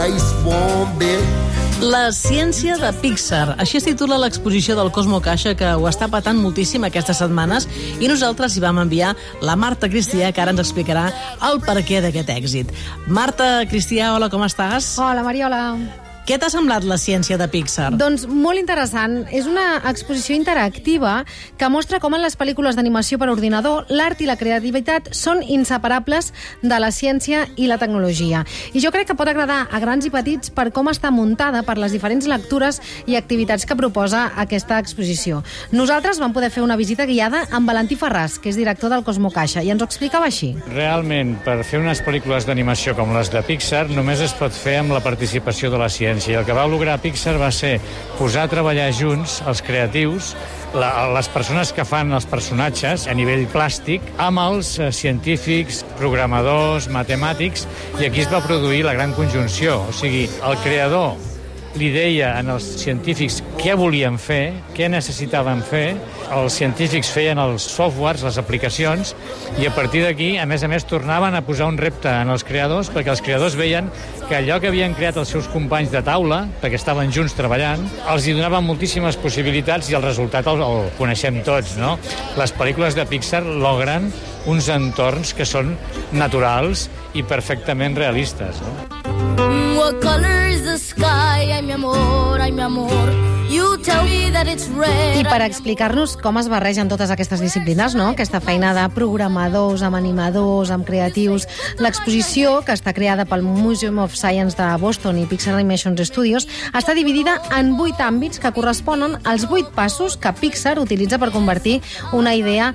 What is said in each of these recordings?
nice warm bed. La ciència de Pixar. Així es titula l'exposició del Cosmo Caixa, que ho està patant moltíssim aquestes setmanes, i nosaltres hi vam enviar la Marta Cristià, que ara ens explicarà el perquè d'aquest èxit. Marta Cristià, hola, com estàs? Hola, Mariola. Què t'ha semblat la ciència de Pixar? Doncs molt interessant. És una exposició interactiva que mostra com en les pel·lícules d'animació per ordinador l'art i la creativitat són inseparables de la ciència i la tecnologia. I jo crec que pot agradar a grans i petits per com està muntada, per les diferents lectures i activitats que proposa aquesta exposició. Nosaltres vam poder fer una visita guiada amb Valentí Ferràs, que és director del Cosmo Caixa, i ens ho explicava així. Realment, per fer unes pel·lícules d'animació com les de Pixar, només es pot fer amb la participació de la ciència ciència. I el que va lograr Pixar va ser posar a treballar junts els creatius la, les persones que fan els personatges a nivell plàstic amb els eh, científics, programadors, matemàtics, i aquí es va produir la gran conjunció. O sigui, el creador li deia als científics què volien fer, què necessitaven fer, els científics feien els softwares, les aplicacions, i a partir d'aquí, a més a més, tornaven a posar un repte en els creadors, perquè els creadors veien que allò que havien creat els seus companys de taula, perquè estaven junts treballant, els hi donaven moltíssimes possibilitats i el resultat el, el coneixem tots, no? Les pel·lícules de Pixar logren uns entorns que són naturals i perfectament realistes, no? What color sky? I per explicar-nos com es barregen totes aquestes disciplines, no? aquesta feina de programadors, amb animadors, amb creatius, l'exposició, que està creada pel Museum of Science de Boston i Pixar Animation Studios, està dividida en vuit àmbits que corresponen als vuit passos que Pixar utilitza per convertir una idea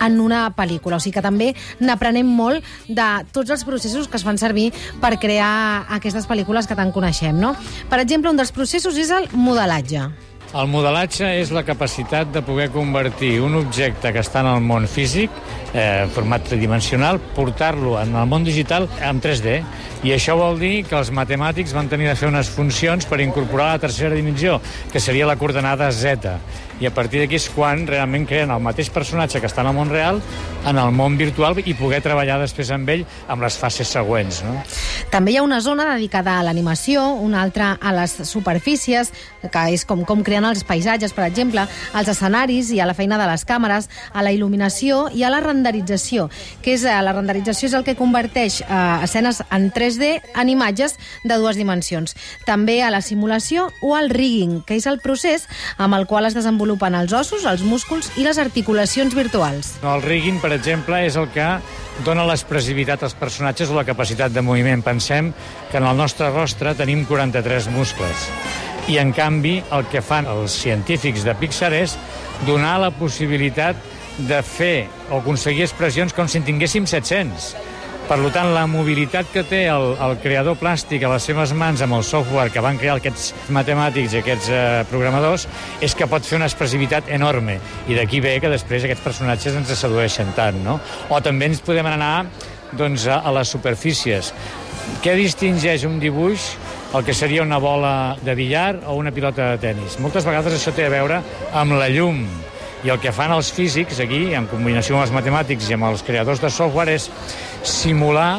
en una pel·lícula. O sigui que també n'aprenem molt de tots els processos que es fan servir per crear aquestes pel·lícules que tant coneixem. No? Per exemple, un dels processos és el modelatge. El modelatge és la capacitat de poder convertir un objecte que està en el món físic, eh, format tridimensional, portar-lo en el món digital en 3D. I això vol dir que els matemàtics van tenir de fer unes funcions per incorporar la tercera dimensió, que seria la coordenada Z. I a partir d'aquí és quan realment creen el mateix personatge que està en el món real en el món virtual i poder treballar després amb ell amb les fases següents. No? També hi ha una zona dedicada a l'animació, una altra a les superfícies, que és com, com creen els paisatges, per exemple, als escenaris i a la feina de les càmeres, a la il·luminació i a la renderització, que és, eh, la renderització és el que converteix eh, escenes en 3D en imatges de dues dimensions. També a la simulació o al rigging, que és el procés amb el qual es desenvolupen els ossos, els músculs i les articulacions virtuals. El rigging, per exemple, és el que dona l'expressivitat als personatges o la capacitat de moviment. Pensem que en el nostre rostre tenim 43 muscles. I, en canvi, el que fan els científics de Pixar és donar la possibilitat de fer o aconseguir expressions com si en tinguéssim 700. Per tant, la mobilitat que té el, el creador plàstic a les seves mans amb el software que van crear aquests matemàtics i aquests eh, programadors és que pot fer una expressivitat enorme. I d'aquí ve que després aquests personatges ens sedueixen tant, no? O també ens podem anar doncs, a, a les superfícies. Què distingeix un dibuix el que seria una bola de billar o una pilota de tennis? Moltes vegades això té a veure amb la llum, i el que fan els físics aquí, en combinació amb els matemàtics i amb els creadors de software, és simular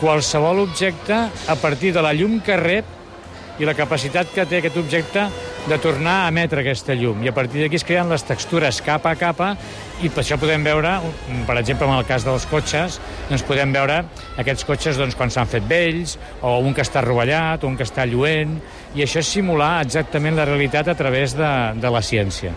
qualsevol objecte a partir de la llum que rep i la capacitat que té aquest objecte de tornar a emetre aquesta llum. I a partir d'aquí es creen les textures capa a capa i per això podem veure, per exemple, en el cas dels cotxes, doncs podem veure aquests cotxes doncs, quan s'han fet vells, o un que està rovellat, o un que està lluent, i això és simular exactament la realitat a través de, de la ciència.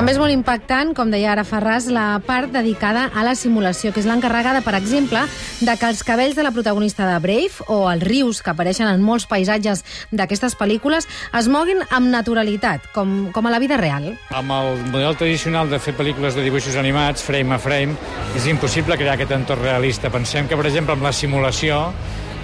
També és molt impactant, com deia ara Ferraz, la part dedicada a la simulació, que és l'encarregada, per exemple, de que els cabells de la protagonista de Brave o els rius que apareixen en molts paisatges d'aquestes pel·lícules es moguin amb naturalitat, com, com a la vida real. Amb el model tradicional de fer pel·lícules de dibuixos animats, frame a frame, és impossible crear aquest entorn realista. Pensem que, per exemple, amb la simulació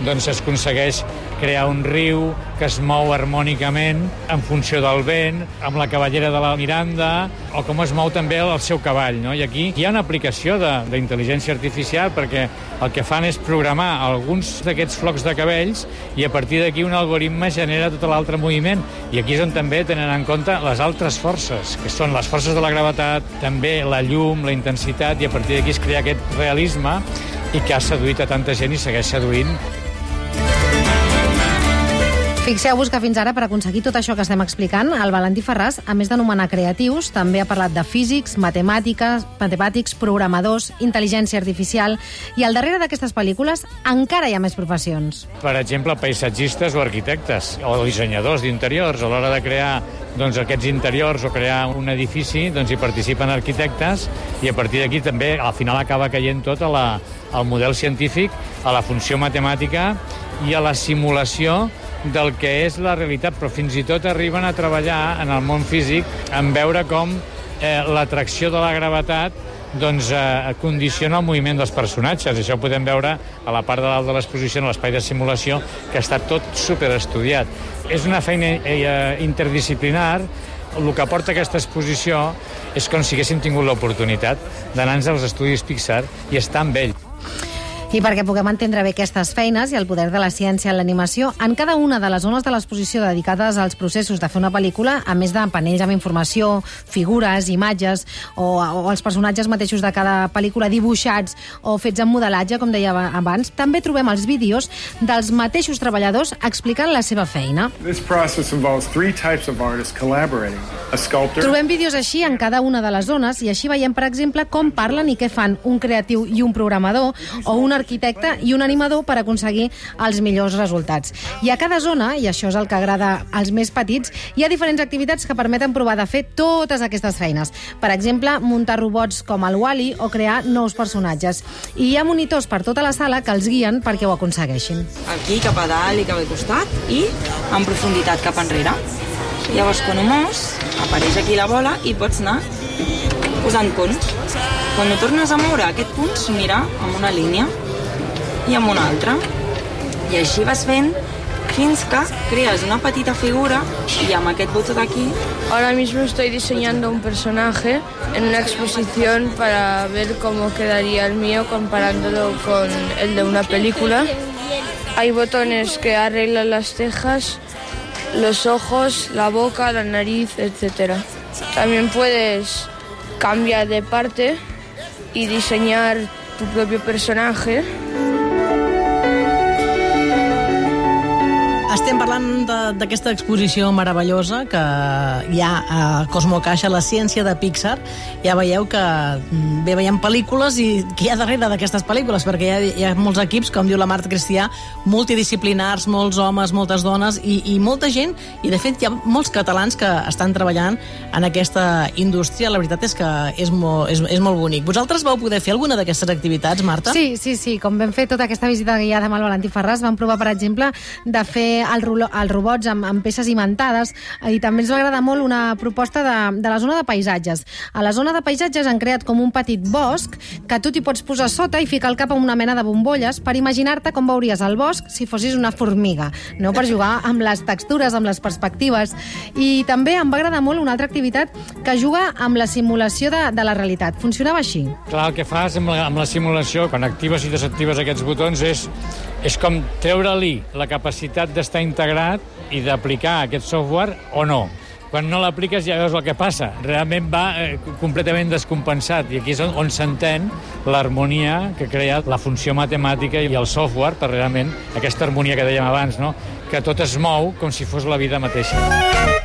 doncs es aconsegueix crear un riu que es mou harmònicament en funció del vent, amb la cavallera de la Miranda, o com es mou també el seu cavall. No? I aquí hi ha una aplicació d'intel·ligència artificial perquè el que fan és programar alguns d'aquests flocs de cabells i a partir d'aquí un algoritme genera tot l'altre moviment. I aquí és on també tenen en compte les altres forces, que són les forces de la gravetat, també la llum, la intensitat, i a partir d'aquí es crea aquest realisme i que ha seduït a tanta gent i segueix seduint Fixeu-vos que fins ara, per aconseguir tot això que estem explicant, el Valentí Ferràs, a més d'anomenar creatius, també ha parlat de físics, matemàtiques, matemàtics, programadors, intel·ligència artificial, i al darrere d'aquestes pel·lícules encara hi ha més professions. Per exemple, paisatgistes o arquitectes, o dissenyadors d'interiors, a l'hora de crear doncs, aquests interiors o crear un edifici, doncs hi participen arquitectes i a partir d'aquí també al final acaba caient tot a la, al model científic, a la funció matemàtica i a la simulació del que és la realitat, però fins i tot arriben a treballar en el món físic en veure com eh, l'atracció de la gravetat doncs, eh, condiciona el moviment dels personatges. Això ho podem veure a la part de dalt de l'exposició, en l'espai de simulació, que està tot superestudiat. És una feina eh, interdisciplinar el que porta aquesta exposició és com si haguéssim tingut l'oportunitat d'anar-nos als estudis Pixar i estar amb ell. I perquè puguem entendre bé aquestes feines i el poder de la ciència en l'animació, en cada una de les zones de l'exposició dedicades als processos de fer una pel·lícula, a més de panells amb informació, figures, imatges, o, o els personatges mateixos de cada pel·lícula dibuixats o fets en modelatge, com deia abans, també trobem els vídeos dels mateixos treballadors explicant la seva feina. Trobem vídeos així en cada una de les zones i així veiem, per exemple, com parlen i què fan un creatiu i un programador o un arquitecte i un animador per aconseguir els millors resultats. I a cada zona, i això és el que agrada als més petits, hi ha diferents activitats que permeten provar de fer totes aquestes feines. Per exemple, muntar robots com el Wally o crear nous personatges. I hi ha monitors per tota la sala que els guien perquè ho aconsegueixin. Aquí, cap a dalt i cap al costat i en profunditat cap enrere. Llavors, quan ho mous, apareix aquí la bola i pots anar posant punts. Quan ho tornes a moure, aquest punt s'unirà amb una línia i amb una altra. I així vas fent fins que crees una petita figura y amb aquest botó d'aquí Ahora mismo estoy diseñando un personaje en una exposición para ver cómo quedaría el mío comparándolo con el de una película. Hay botones que arreglan las cejas, los ojos, la boca, la nariz, etc. También puedes cambiar de parte y diseñar tu propio personaje. Estem parlant d'aquesta exposició meravellosa que hi ha a Cosmo Caixa, la ciència de Pixar. Ja veieu que mm, bé veiem pel·lícules i què hi ha darrere d'aquestes pel·lícules, perquè hi ha, hi ha molts equips, com diu la Marta Cristià, multidisciplinars, molts homes, moltes dones i, i molta gent, i de fet hi ha molts catalans que estan treballant en aquesta indústria. La veritat és que és, molt, és, és molt bonic. Vosaltres vau poder fer alguna d'aquestes activitats, Marta? Sí, sí, sí. Com vam fer tota aquesta visita guiada amb el Valentí Ferràs, vam provar, per exemple, de fer el, rolo- els robots amb, amb peces imantades i també ens va agradar molt una proposta de, de la zona de paisatges. A la zona de paisatges han creat com un petit bosc que tu t'hi pots posar sota i ficar el cap en una mena de bombolles per imaginar-te com veuries el bosc si fossis una formiga, no? per jugar amb les textures, amb les perspectives. I també em va agradar molt una altra activitat que juga amb la simulació de, de la realitat. Funcionava així. Clar, el que fas amb la, amb la simulació, quan actives i desactives aquests botons, és, és com treure-li la capacitat d'estar integrat i d'aplicar aquest software o no. Quan no l'apliques ja veus el que passa. Realment va eh, completament descompensat i aquí és on, on s'entén l'harmonia que crea la funció matemàtica i el software per realment aquesta harmonia que dèiem abans, no? que tot es mou com si fos la vida mateixa.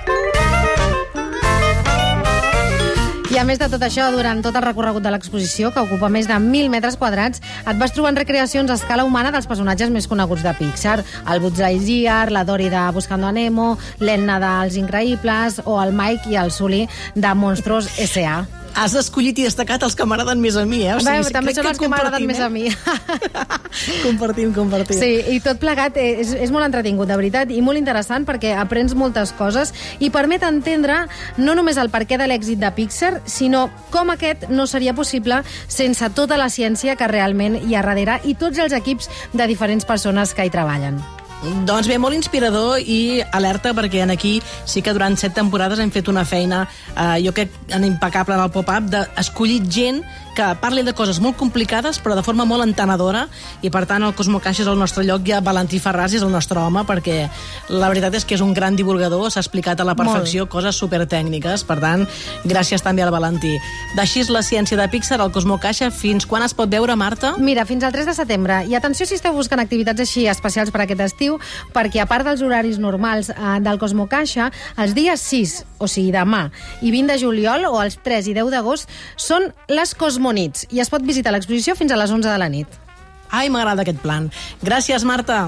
A més de tot això, durant tot el recorregut de l'exposició, que ocupa més de 1.000 metres quadrats, et vas trobant recreacions a escala humana dels personatges més coneguts de Pixar. El Buzz Lightyear, la Dory de Buscando a Nemo, l'Enna dels Increïbles o el Mike i el Sully de Monstruos S.A. Has escollit i destacat els que m'agraden més a mi, eh? Bé, també són els que m'agraden compartim, més a mi. eh? compartim, compartim. Sí, i tot plegat eh, és, és molt entretingut, de veritat, i molt interessant perquè aprens moltes coses i permet entendre no només el perquè de l'èxit de Pixar, sinó com aquest no seria possible sense tota la ciència que realment hi ha darrere i tots els equips de diferents persones que hi treballen. Doncs bé, molt inspirador i alerta perquè en aquí sí que durant set temporades hem fet una feina, eh, jo crec, en impecable en el pop-up, d'escollir gent que parli de coses molt complicades però de forma molt entenedora i per tant el Cosmo Caixa és el nostre lloc i Valentí Ferràs és el nostre home perquè la veritat és que és un gran divulgador, s'ha explicat a la perfecció molt. coses supertècniques, per tant gràcies també al Valentí. D'així la ciència de Pixar, el Cosmo Caixa, fins quan es pot veure, Marta? Mira, fins al 3 de setembre. I atenció si esteu buscant activitats així especials per aquest estiu, perquè a part dels horaris normals eh, del Cosmo Caixa, els dies 6, o sigui demà, i 20 de juliol, o els 3 i 10 d'agost, són les Cosmonits, i es pot visitar l'exposició fins a les 11 de la nit. Ai, m'agrada aquest plan. Gràcies, Marta.